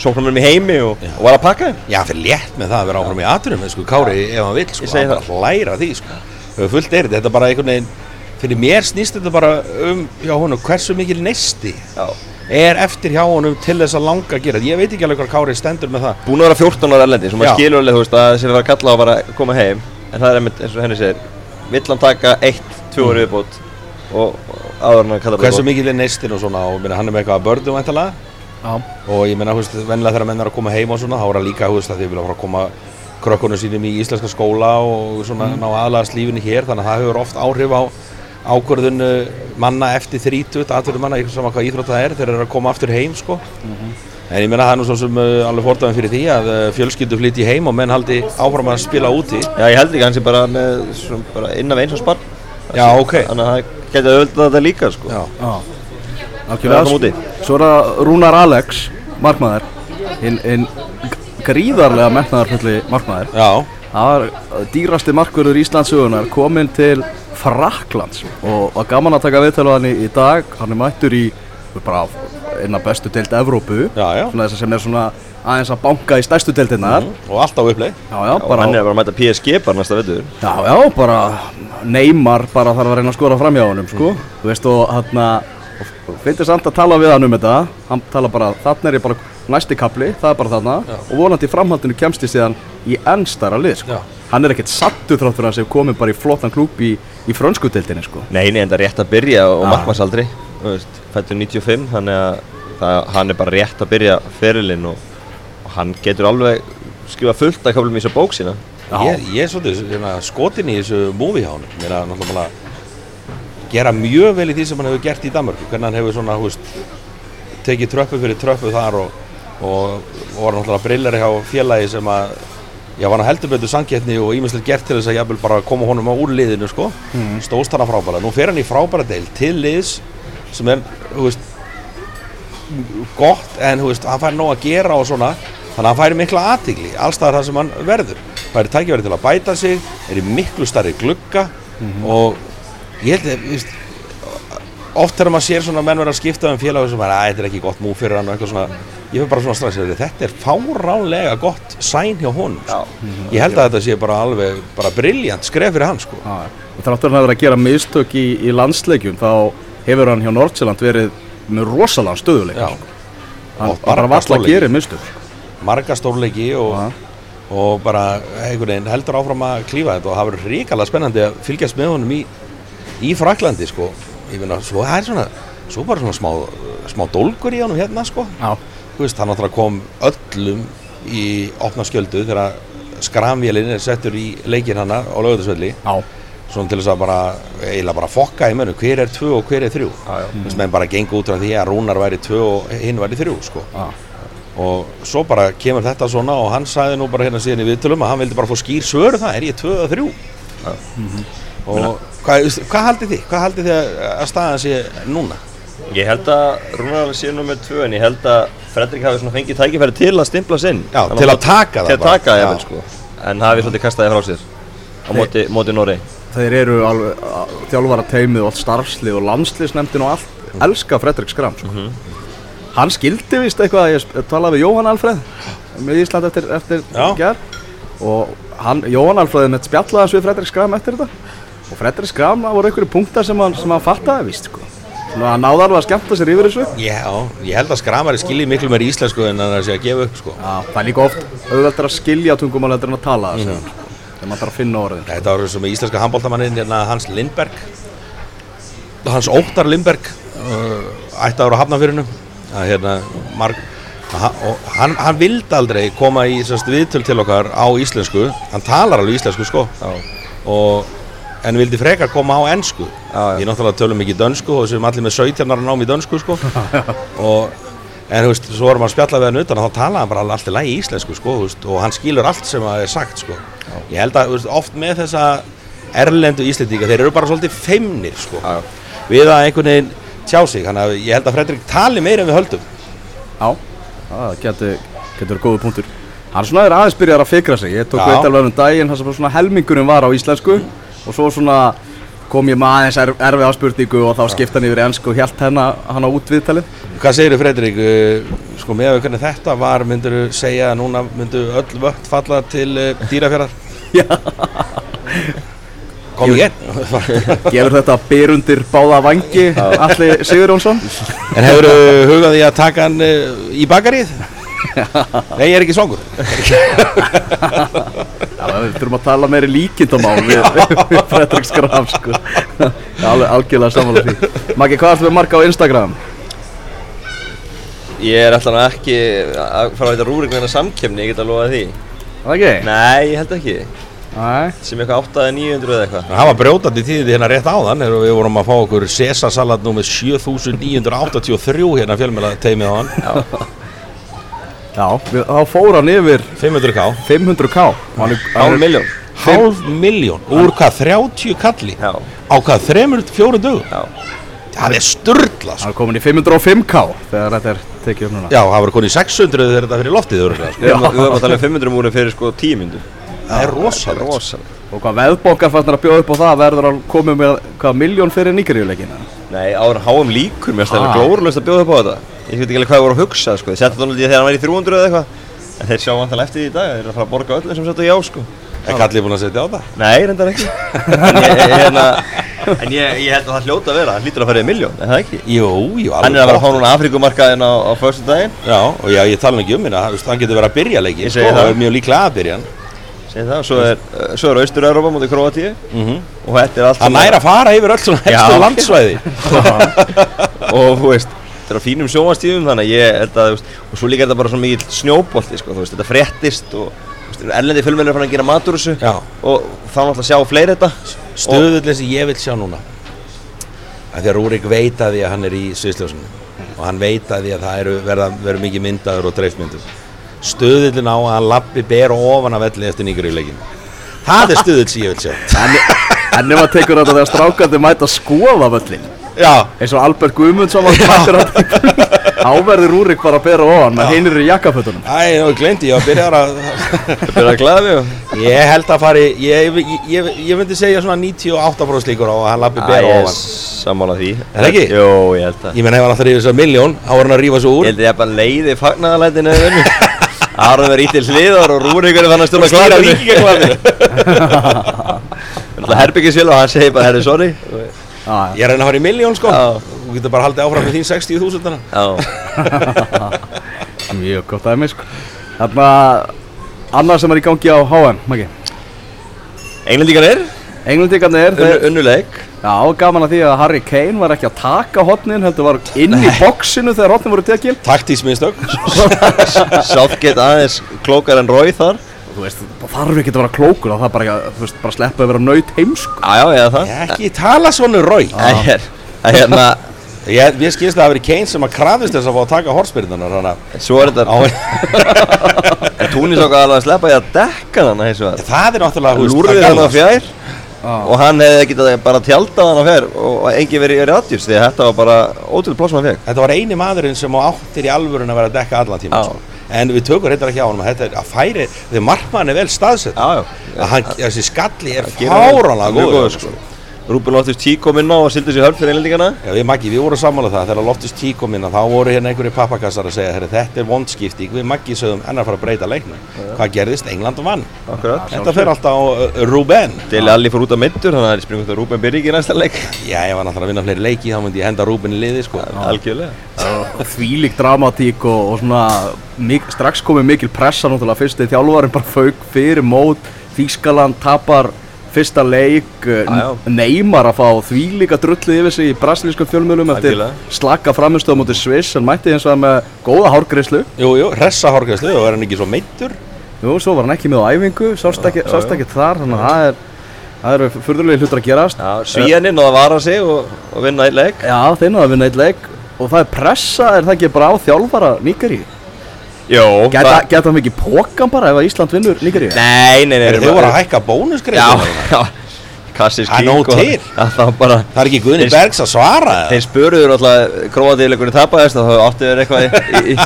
sóknarmennum í heimi og, og var að pakka þeim. Já, fyrir létt með það að vera áfram í aðturum sko, Kári, ef hann vil, sko, hann bara hlæra því sko. Fullt er þetta bara einhvern veginn fyrir mér snýst þetta bara um hjá honum hversu mikil neisti Já. er eftir hjá honum til þess að langa að gera ég veit ekki alveg hvað Kári stendur með það. Búin að vera 14 ára erlendi sem Já. maður skilur alveg þú veist að þessi var að kalla á að bara koma heim. En það er einmitt eins og henni segir vill hann taka eitt, tvö orði viðbót og, áður hann kalla hversu mikil er neistin og svona og minna, hann er með eitthvað að bördu væntalega Já. og ég meina, þú veist, vennilega þegar menn er að koma heim og svona, er það að að krökkunum sínum í íslenska skóla og svona ná aðlaðast lífinu hér. Þannig að það hefur oft áhrif á ákvörðun uh, manna eftir 30 atverðum manna, eitthvað sama hvað íþrótt það er þeir eru að koma aftur heim, sko. En ég meina það er nú svo sem uh, alveg fordæðan fyrir því að uh, fjölskyldu flytji heim og menn haldi áfram að spila úti. Já, ég held ekki hans er bara bara innan við eins og spann Já, ok. Þannig að það geti auðvitað þetta líka sko. Já, Algjörlega, Það kom úti. Svo er það Rúnar Alex, markmaður. Hinn hin gríðarlega metnaðarfulli markmaður. Já, Það var dýrasti markverður Íslandsugunar kominn til Fraklands og var gaman að taka viðtölu hann í, dag. Hann er mættur í bara einna bestu deild Evrópu. Já, já. svona þess að sem er svona aðeins að banka í stærstu deildinnar og alltaf já, Og hann er bara að mæta PSG bara næsta vettur já, já, bara Neymar bara þarf að reyna að skora fram hjá honum sko. þú veist og hann finnst samt að tala við hann um þetta. Hann tala bara, þarna er ég bara næsti kapli, það er bara þarna og vonandi í framhaldinu kemst ég síðan í ennstara lið sko. Já. hann er ekkert sattu þráttur hans ef komið bara í flottan klúb í, í frönskudeildinni sko. Nei, nei, en það er rétt að byrja og Já. markmannsaldri Þú veist, fættur 95 þannig að það, hann er bara rétt að byrja ferilinn og, og hann getur alveg skrifa fullt að köflum í þessu bók sína Já. Ég, ég er svolítið hérna, skotin í þessu movie hjá hann Mér er náttúrulega bara að gera mjög vel í því sem hann hefur gert í Danmörku hvernig hann hefur svona, hú veist tekið tröppu fyrir tröppu þar og, og, og var náttúrulega brillari hjá félagi sem að já, var hann heldur betur sangjætni og ímestlega gert til þess að jafnvel bara koma honum á úr liðinu sko, mm. stóðst hann að frábæra nú fer hann í frábæra deil til liðs sem er, hú veist gott en hú veist, hann fær nóg að gera og svona. Þannig að hann færi mikla aðtigli allstaðar það sem hann verður. Færi tækifæri til að bæta sig er í miklu starri glugga og ég held að veist, oft þegar maður sér svona menn vera að skipta um félag sem er að þetta er ekki gott múf fyrir hann og eitthvað svona ég fyrir bara svona strax að þetta er fáránlega gott sæn hjá honum sko. ég held að þetta sé bara alveg bara briljant skref fyrir hann sko. Já, og þráttur hann að vera að gera mistök í, í landsleikjum þá hefur hann hjá Nordsjælland verið með rosalega stöðuleik Já. hann Og bara vall að gera mistök marga stórleiki og, og bara veginn heldur áfram að klífa þetta og það verður ríkala spennandi að fylgjast með honum í, í Fraklandi sko. ég finna, svo það er svona svo bara svona smá, smá dólgur í honum hérna sko. Já, veist, hann náttúrulega kom öllum í opna skjöldu þegar skramvélinn er settur í leikinn hana á lögðarsvelli já, svona til þess að bara eiginlega bara fokka í mönnum. Hver er tvö og hver er þrjú? Þú veist, menn bara gengur út frá því að Rúnar væri tvö og hinn væri þrjú sko. já, og svo bara kemur þetta svona og hann sagði nú bara hérna síðan í viðtölum að hann vildi bara fá skýr svöru það, er ég tvö og þrjú? Og hvað, veistu, hvað haldið þið? hvað haldið þið að- að staðan sé núna? Ég held að Rúnar sé nummer 2 en ég held að Fredrik hafi svona fengið tækifæri til að stimpla sinn Já, til að taka það Til að bara. taka jafnvel sko En hafi svolítið kastaði frá sér á móti, móti Nóri þeir eru alveg þjálfara teimið og allt starfslið og landsliðsnefndin og allt elska Fredrik Skram sko. hann skildi vist eitthvað ég sp- talaði við Jóhann Alfreð með Ísland eftir, eftir Já. ger og hann, Jóhann Alfreð með spjallaði hans við Fredrik Skram eftir þetta og Fredrik Skram, það voru einhverju punktar sem hann, sem hann fattaði vist sko. Hann náði alveg að skemmta sér yfir þessu. Já, ég held að skramari skilji miklu meir íslensku en að segja að gefa upp sko. Já, það er líka oft auðveldur að skilja tungumál heldur en að tala það mm. þegar maður þarf að finna orðin Þetta var eins og með íslenska handbóltamannin hérna, Hans Lindberg. Hans Óttar Lindberg uh, ætti ára hafnafyrinum að hérna hann, hann vildi aldrei koma í viðtöl til okkar á íslensku. Hann talar alveg íslensku sko. Og, en vildi frekar koma á ennsku ég náttúrulega tölum ekki dönsku og sem allir með 17 ára nám í dönsku sko. Og En þú veist, svo erum við að spjalla við hann utan og þá talaði hann bara allt í lagi íslensku sko, veist, og hann skilur allt sem að er sagt sko. Ég held að veist, oft með þessa erlendu íslendinga, þeir eru bara svolítið feimnir sko, við að einhvern veginn tjá sig, þannig að ég held að Fredrik tali meira en við höldum. Já, það getur, getur verið góða punktur. Hann svona er aðeins byrjar að fikra sig. Ég tók veit alveg um daginn bara svona helmingurinn var á íslensku og svo svona kom ég með aðeins er, erfið áspurningu og þá skipta hann yfir ennsku og hjælt hann á út viðtalið Hvað segir þið Fredrik, uh, sko með að hvernig þetta var, myndur þú segja að núna myndu öll vött falla til uh, dýrafjörðar? Já. Kom Ég- Gefur þetta byrundir báða vangi Alli Sigurjónsson En hefur þú hugað því að taka hann uh, í bakarið? Nei, ég er ekki svongur. Já, við þurfum að tala meiri líkindamál við, við Fredrik Skram sko. Alveg algjörlega samanlega því Maggi, hvað ertu með marga á Instagram? Ég er alltaf ekki að fara að veita rúrik með hennar samkemni, ég get að lofa því Það ekki? Nei, ég held ekki Nei Sem eitthvað 8 eða 900 eða eitthvað Það var brjótandi tíðið hérna rétt áðan við vorum að fá okkur Cæsarsalat nr. 7983 hérna fjölmjöla teimið á hann Já, við, þá fór hann yfir 500k 500k Hann er- hann Hálf miljón Hálf miljón úr hvað 30 kalli? Já, á hvað 3-4 dögum? Já. Það er sturdla Hann er komin í 505k þegar þetta er tekið upp núna. Já, það var konið 600 þegar þetta fyrir loftið örugglega, sko. Við erum að- tala um 500 múrin fyrir sko 10 myndu Það er rosalegt. Rosalega Og hvað veðbókar fannst að bjóða upp á það verður hann komið með hvað miljón fyrir nýgriðuleikina Nei, áður en HM líkur, mér stæði Ah. glórulöst að bjóða upp á þetta Ég veit ekki alveg hvað ég voru að hugsa, sko. Þeir setja þetta náttúrulega þegar hann væri í 300 eða eitthvað. En þeir sjá vantilega eftir því í dag, þeir eru að fara að borga öllum sem setja já, sko. Er kallið búin að setja á það? Nei, reyndar ekki. En ég, ég, hérna, en ég, ég held að það hljóta að vera, hann hlýtur að fara í miljón, er það ekki? Jú, jú, alveg Hann er að vera að fá núna Afríkumarkaðin á, á förstu daginn Já, og já, ég tala ekki um hérna, hann getur verið að byrja leikin sko, það. er mjög líklega að byrja hann. Segir það, svo er, svo er Austur-Európa mútið Kroatíu Mhm. Og þetta er allt Hann næri að fara yfir öll svona helstu landsvæði. Og þú veist þetta er á fínum sjónvastíðum þannig að ég held að og svo líka er þetta bara svo mikill snjóbolti sko, veist, þetta fréttist og erlendi fjölmenn er fann að gera mat úr þessu Já. og þá náttúrulega sjá fleiri þetta Stöðullin sem ég vil sjá núna að Því að Rúrik veit að því að hann er í sviðsljósinu og hann veit að því að það eru verða, verður mikið myndaður og dreifmyndur Stöðullin á að hann lappi ber og ofan af velli eftir nýgur í leikinu Það er stöðull sem ég vil sjá. En ef maður tekur þetta þegar strákandi mæta að skoða völlin eins og Albert Guðmundsson var mættur að þá verður Rúrik bara að bera ofan með hinir í jakkafötunum. Æ, nú glemdi ég að byrja að það byrjar að glæða mig Ég held að fari, ég, ég, ég, ég myndi segja svona 98% líkur á að hann lappi Æ, ber ég er ofan sammála því. Er það ekki? Jó, ég held það. Ég menn ef hann alltaf rífið svo miljón, þá var hann að rífa svo Ég úr held að ég bara leiði vinnu Aron verið ítt til hliðar og Rúrikur er þannig að stjórna víkingaklaðinu Það herbyggir Ég er að reyna að fara í miljón sko. Já. Þú getur bara haldið áfram með þín 60.000 Já, mjög gott aðeins sko. Þarna annað sem er í gangi á HM er Englendingarnir? Þeir, Unnuleik. Já, gaman að því að Harry Kane var ekki að taka hotnin heldur var inn í boxinu þegar hotnin voru tekil Taktís mistök. Southgate aðeins klókar en Rói þar Þú veist, það þarf ekki að vera klókur það er bara, að, þú veist, bara sleppa að vera nöyt heimsk Já, já, eða það. Ekki tala svona rói Það er, það er hérna Ég, ég skilst að það hafi verið Kane sem að krafist þess að fá að taka horspyrnunar Þannig að Svo er þetta En Túnis okkar alveg að sleppa í að dekka þannig eins og það það er náttúrulega veist, Lúrið það hann á fjær. Og hann hefði getað bara tjaldað hann á fjær Og engi verið í radjus Því að þetta var bara ótrúlega pláss sem hann fekk Þetta var eini maðurinn sem á áttir í alvörun að vera að dekka allan tíma Já. En við tökum reyndar ekki á að þetta er að færi, því markmann er vel staðsett Já, já. að hann, þessi skalli er hann- fáranlega góður, sko. Rúben Loftus Tí kom inn á og sildi sér hörn fyrir einlendingana Já, við Maggi, við vorum sammála það, þegar Loftus Tí kom inn að þá voru hérna einhverju pappakassar að segja þetta er vondskipting, við Maggi sögum ennar fara að breyta leiknum. Hvað gerðist? England vann. Akkurat Þetta fer alltaf á uh, Ruben. Deli Alli fór út af myndur, þannig að það er springut að Rúben byrja ekki í næsta leik Já, ég var náttúrulega að vinna fleiri leiki, þá myndi ég henda Ruben í liði, sko. Þvílík dramatík og, og svona mik, strax komið mikil pressa náttúrulega fyrsti þjálfarin bara fauk fyrir mót Þískaland tapar fyrsta leik. Neymar að fá þvílíka drullið yfir sig í brasilískum fjölmjölum eftir Algjörlega. slaka framistöð mútið Sviss en mætti eins og með góða hárgreislu Jú, jú, hressa hárgæslu og er hann ekki svo meittur. Jú, svo var hann ekki með á æfingu, sást ekki, sást ekki þar þannig að það er það eru furðulegi hlutur að gerast. Svíjaninn og að vara sig og, og vinna einn leik. Já, þeir náðu að vinna eitt leik og það er pressa, er það ekki bara á þjálfara Níkari? Jó Geta, geta hann mikið pókan bara ef að Ísland vinnur Níkari? Nei, nei, nei Er þau voru að hækka Já, bónusgreifinu? já Kassis Það nóg og-. Já, það bara Það er ekki Guðni Þeir- Bergs að svara Þeir spöruður alltaf króatíðleikunni tapaðist og þá áttu þeir eitthvað í, í,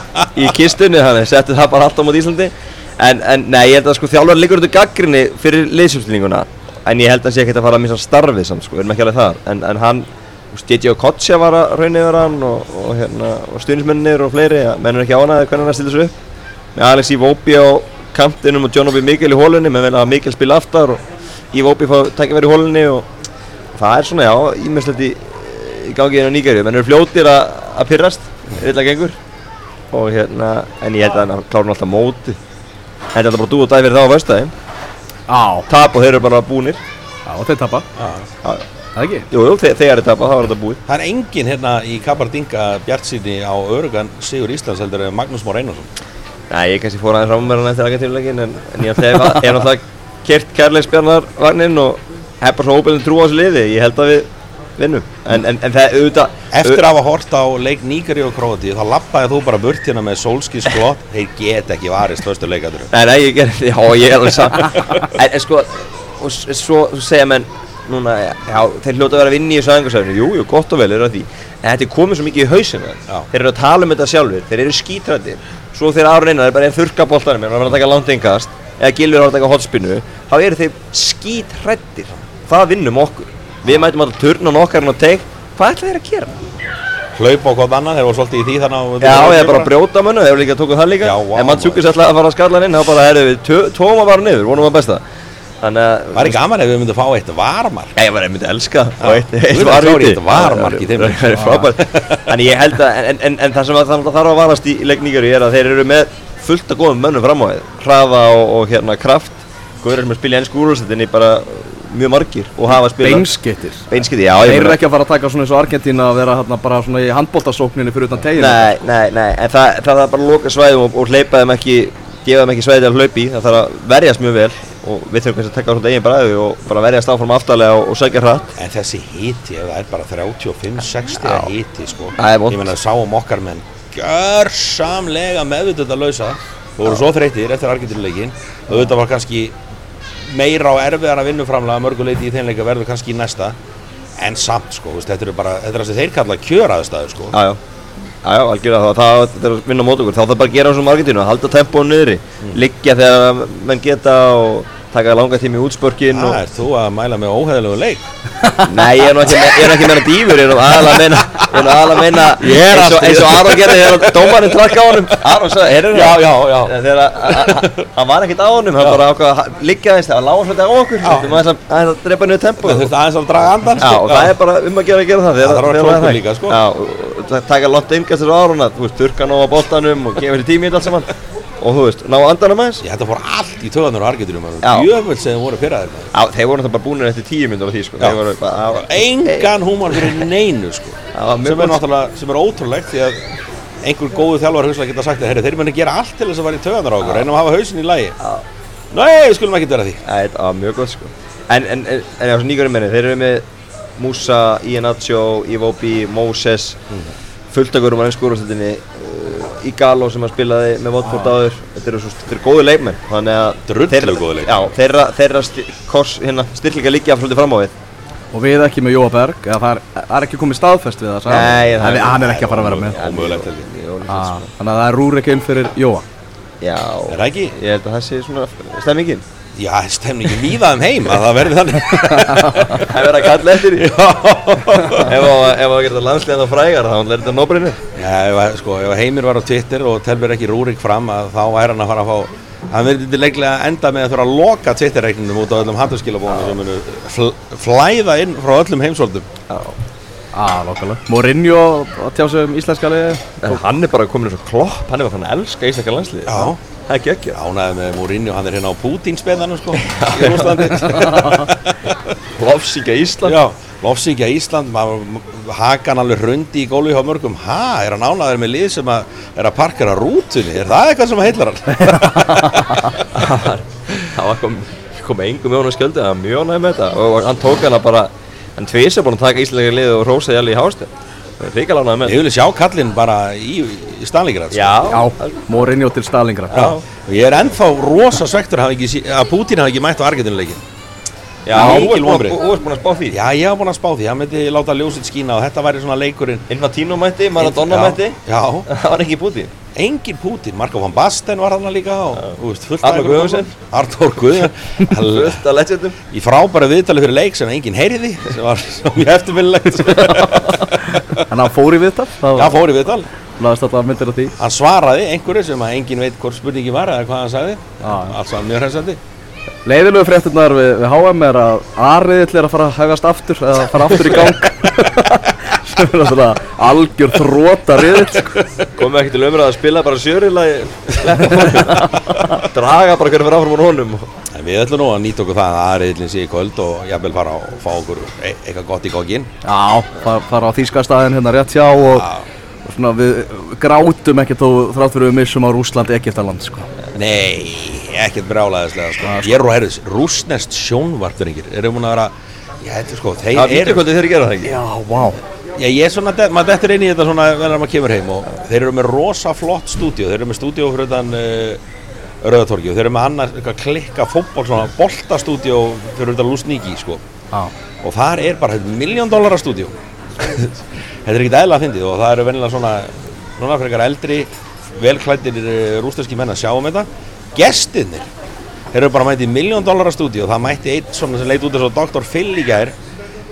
í kistunni þannig settu það bara allt á mót Íslandi en, en nei, ég held að sko þjálfur liggur undir gaggrinni fyrir liðsumstilninguna en ég held að hann sé ekkert að fara að missa starfið samt sko, við erum ekki alveg þar en, en hann, Stetje og Kotsja var að raunni yfir hann og, og, hérna, og stuðnismennir og fleiri, ja, menn er ekki ánæðið hvernig hann stilur sig upp. Með Alex Ivobi á kantinum og John Obi Mikkel í hólunni menn vel að Mikkel spila aftar og Ivobi fá tækifæri í hólunni og það er svona, já, ímestlegt í, í gangi inn á Nígerju, menn eru fljótir að að pyrrast, illa gengur. Og hérna, en ég held að hann klára alltaf móti þetta er bara dú og dæ fyrir þá á vöstaði tap og þeir eru bara búnir. Já, og þeir tapa, já, það ekki? jú, jú, þe þegar þá er þetta búið. Það er engin hérna í Kabardinga bjartsýni á örugan Sigur Íslands heldur en Magnús Mór Einarsson. Nei, ég kannski fór aðeins hann eftir aðgættífuleikin en, en ég hef náttúrulega kert kærleiksbjarnar vagninn og hef bara svo óbyrðin trú á þessu liði. Ég held að við vinnum. En, en, en það auðvitað Eftir að hafa hort á leik Nígari og Króti þá lappaði þú bara burt hérna með sólskins glott þeir get ekki varist förstu leikadur Nei, nei, ég já, ég núna, já, þeir hljóta að vera að vinna í þessu aðeinkarsæðinu, jú, jú, gott og vel er það því. En þetta er komið svo mikið í hausinu þeir eru að tala um þetta sjálfur, þeir eru skítrættir svo þeir árun einar, þeir bara er þurrka boltanum þeir eru að taka langt einkast, eða gilfur að taka hotspinnu, þá eru þeir skítrættir það vinnum okkur. Við mætum alltaf turnan okkar og teik hvað ætla þeir að gera? Hlaupa hvort annan, þeir voru svolítið í því þannig að Já, eða bara brjóta mönu, þeir eru líka að tóku það líka. Já, vá, en mann tsúkis ætlaði að fara að skalla hann inn þá bara, herru, við tóma bara niður, vonum að besta þannig að Það er gaman ef við myndum fá eitt varmar Já, ég var einmitt að elska og eitt, eitt var víti. þetta varmark í þeim. Það er frábært. Þannig ég held að, en, en, en það sem að það þarf að varast í leikníkari er að þeir eru með fullt að góðum mönnum fram á þeir Hraða og, og hérna kraft. Góður sem er að spila í ennsku úrvalsetinni bara mjög margir og hafa spilað Beinskittir Beinskiti, já Þeir ég eru ekki að fara að taka svona eins og Argentína að vera hérna bara svona í handbóltasókninni fyrir utan teginu Nei, nei, nei, en það, það er bara að loka svæðum og, og hleypa þeim ekki gefa þeim ekki svæði að hlaupi það þarf að verjast mjög vel og við þurfum kannski að taka svona eigin bræði og bara verjast áfram aftalega og, og segja hratt. En þessi hiti, ef það er bara 35-60 Já. hiti sko. Ég meina sáum okkar menn Gjörsamlega meðvitað að lausa Þú voru svo þreytir eftir Argentínuleikin Auðvitað var kannski meira og erfiðar að vinnuframlega mörguleiti í þeim leika verður kannski í næsta. En samt sko, þetta er bara Þetta er það sem þeir kalla kjöraðstæður sko. Já, já, já, já algjörlega. Það, það, það er að vinna mót okkur, þá þarf bara að gera eins og Argentínu, að halda tempónu niðri, liggja þegar menn geta og taka langa tími útspörkin og... Það er þú að mæla með óheðilegu leik? Nei, ég er nú ekki, að meina dýfur, ég er nú aðalega að er eins og, Aron gerði þegar dómarinn trakk á honum, Aron sagði, heyrðu Já, já, já. Þegar hann var ekkert á honum, hann bara ákvað að liggja aðeins, það var lága svolítið á okkur, þetta maður aðeins að- drepa niður tempó. Það þurfti aðeins að draga andan Já, og það er bara um að gera að gera það Það klókur er líka, sko. Það taka langt innkastur á Aron þú veist, þurrka ná á boltanum og tími í þetta allt saman og þú veist, ná andanum aðeins? Ég þetta fór allt í töðanur á Argentínu Já. Jöfnveld sem þeir voru pyrraðir maður. Já, þeir voru náttúrulega bara búinir eftir tíu myndur á því, sko. Já. Þeir voru bara, var- engan húmor fyrir neinu sko. Var mjög sem er gott. náttúrulega sem er ótrúlegt því að einhver góðu þjálfar hugsa geta sagt að herri, þeir muni gera allt til þess að vera í töðanar á okkur. Reynum að hafa hausin í lagi. Nei, við skulum ekki vera því. Æ, þetta var mjög gott sko. En, en, en, en já, svo nýgurinn menni, þeir eru með Musa, Iheanacho, Iwobi, Moses fullt af hverjum á ennsku úrvarsleitinni uh, Igalo sem að spilaði með Watford áður. Þetta eru svo, þetta eru góðu leikmenn. Þannig að Drullu þeirra- góðir leikmenn. Já, þeirra, þeirra hérna, styrkleika liggja svolítið fram á við. Og við ekki með Jóa Berg eða það er, er ekki komið staðfest við það. Nei, það hann, er- hann er ekki að fara að vera með. Ah, Þannig að það er rúr ekki inn fyrir Jóa. Já, Er það ekki? ég held að það sé svona stemmingin Já, stemningin víða um heim? Að það verði þannig. Það verður að kalla eftir því. Ef að- ef að geta landsliðan að frægar þá er þetta nóbrinu Já, ef, sko, ef Heimir var á Twitter og telur ekki Rúrik fram að þá væri hann að fara að fá hann verði leiklega enda með að þurfa að loka Twitter-reikningum út á öllum hatturskilabónu sem munu fl flæða inn frá öllum heimsóldum Ah, Mourinho að tjá sig um íslenska liði hann er bara komin eins og klopp, hann er bara fann að elska íslenska landsliði Já. Það ekki ekki Ánæði með Mourinho, hann er hérna á Putin-spenðanum sko í Rúslandi Lofsíkja Ísland. Já, lofsíkja Ísland maður hakan alveg hrundi í gólu hjá mörgum. Ha, er hann ánæður með lið sem að er að parkera rútunni, er það eitthvað sem heillar hann? Það var kom, kom engum með honum sköldi Það var mjög næg með þetta. Og hann tók hana bara Hann tvís er búin að taka íslenska liði og rósaði alveg í hástu Ríkala ánæg með Ég vil sjá kallinn bara í, í Stalingrad sko. Já, Já, Mourinho til Stalingrad Já. og ég er ennþá rosa svektur að, hafa ekki sí- að Putin hafi ekki mætt á Argentinuleikin Já, þú ert búin- að spá því. Já, ég hef búin að spá því, hann myndi láta ljósitt skína og þetta væri svona leikurinn. Infantino mætti, Maradona Já, mætti. Já, Það var ekki búti engin Putin, Marko van Basten var hann líka og þú veist, fullt Arnór Guðjónsson. Arnór Guðjónsson. Fullt að legendum. Í frábæra viðtali fyrir leik sem enginn heyriði sem var svo mjög eftirminnilegt. En hann fór í viðtal? Já, fór í viðtal. Laðist alltaf myndir af því? Hann svaraði einhverju sem að enginn veit hvort spurningi var eða hvað hann sagði Leiðilegu fréttunar við, við HM er að Ariðill er að fara að hægast aftur eða fara aftur í gang. Sem er náttúrulega algjör þróta riðill sko. Komum ekki til umræða að spila bara sjörila Draga bara hvernig fyrir áfram á honum. En við ætlum nú að nýta okkur það að aðriðlinn sé í kvöld og jafnvel fara og fá okkur e eitthvað gott í gógin Já, það fara á þýskastæðin hérna rétt hjá og, og svona við grátum ekkert þó þrátt fyrir við missum á Rúsland Egiptaland sko. Nei, ekkert brjálæðislega sko. Ég er og herðis, rúsnest sjónvarturingir Erum múin að vera, ég heldur sko, þeir Það er vídeokvöldi þeir gera það Já, vá. Já, ég er svona, maður dettur inn í þetta svona vennar maður kemur heim og þeir eru með rosa flott stúdíu, þeir eru með stúdíu fyrir utan uh, Rauðatorgi og þeir eru með annars klikka fótból, svona boltastúdíu fyrir utan Lúsníki, sko. Já, og þar er bara miljón dólarar stúdíu þetta er ekkert eðla að fyndið og það eru venilega svona svona fyrir eldri, velklættir rústarski menn að sjá um þetta gestirnir, þeir eru bara mætið miljón dólarar stúdíu og það mætti einn svona sem leit út eins og Dr. Phil í gær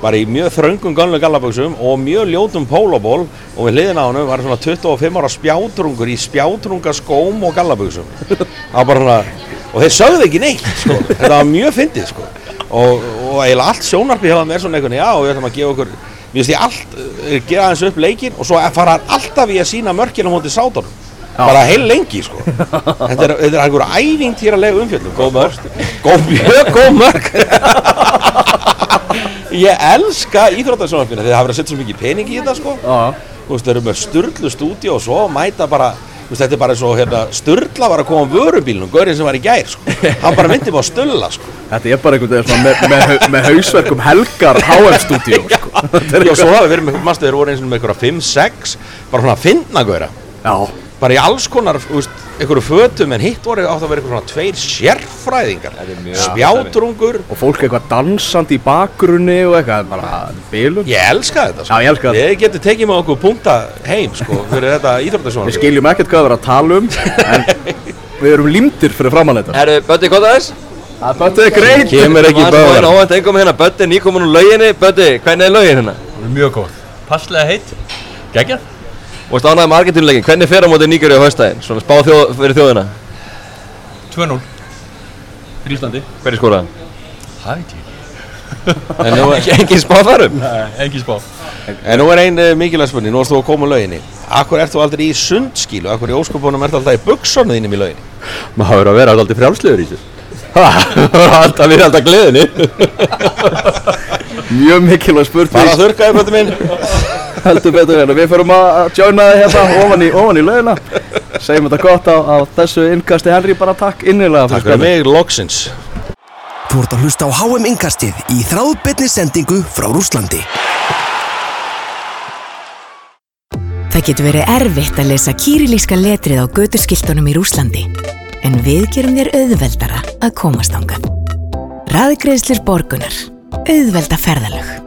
bara í mjög þröngum gamlu gallaböksum og mjög ljótum pólóból og við hliðin á hann var svona 25 ára spjátrungur í spjátrungaskóm og gallaböksum og þeir sögðu ekki neitt sko. þetta var mjög fyndið sko. og, og eiginlega allt sjónarpi hefða með svona einhvern já og við ætlum að gefa okkur við veist ég allt, eh, gera aðeins upp leikin og svo fara alltaf í að sína mörkina á móti sátunum bara heil lengi sko. Þetta er, þetta er einhver ævintýralega umfjöldum góð mörk. Góð, mjög góð mörk. Ég elska íþróttarsjónarpina þegar það hafa verið að setja svo mikið pening í þetta sko. Þú veist, þeir eru með sturlu stúdíu og svo mæta bara, veist, þetta er bara svo hérna, sturla var að koma á vörubílnum, gaurinn sem var í gær, sko, hann bara myndi bara að stulla, sko, þetta er bara einhvern veginn svona með, með, með hausverkum helgar HM-stúdíu sko. Já, svo hafa verið með, mástu, þeir voru eins og með einhverja 5-6, bara svona að finna gaura, Já, bara í alls konar, þú veist, einhverju fötum, en hitt voru átt að vera einhver svona tveir sérfræðingar, spjátrungur, og fólk eitthvað dansandi í bakgrunni og eitthvað, bara bilun ég elska þetta, sko, Já, ég elska þetta. ég geti tekið með okkur punta heim, sko, fyrir þetta Við íþróttarsjónarpina. skiljum ekkert hvað við erum að tala um en við erum límdir fyrir framann þetta Herru, Bötti, hvað það er? Það bætið er greit Kemur ekki báðar. báðar Óvænt engum hérna, Bötti, nýkomin úr lauginni Bötti, hvernig er laugin hérna? Mjög góð. Passlega heitt. Gægjað. Og stánaði með Argentínuleikin, hvernig fer á móti Nígari á höstæðin? Svona spá þjóð, fyrir þjóðina 2-0. Fyrir Íslandi. Hver er skoraðan? Það veit ég. En nú, Ekki engin spá þarum? Nei, engin spá. En nú er einn uh, mikilvæg spurning, nú erst þú að koma á lauginni Akkur ert þú aldrei í sundskílu, akkur í óskopunum ert alltaf í buksonu þínum í lauginni Maður verður að vera alltaf frjálslegur í þessu Það er alltaf gleðinni Mjög mikilvæg spurning Bara að þurrkaði heldur betur hérna Við förum að joina þið hérna ofan í, ofan í lögina Segjum þetta gott á, á þessu innkasti Henry bara takk innilega Takk fyrir mig, loksins Þú ert að hlusta á HM Inkastið í þráðbyrni sendingu frá Rúslandi. Það getur verið erfitt að lesa kýrilíska letrið á götuskiltunum í Rúslandi. En við gerum þér auðveldara að komast ánga. Raðgreðslir borgunar. Auðvelda ferðalög.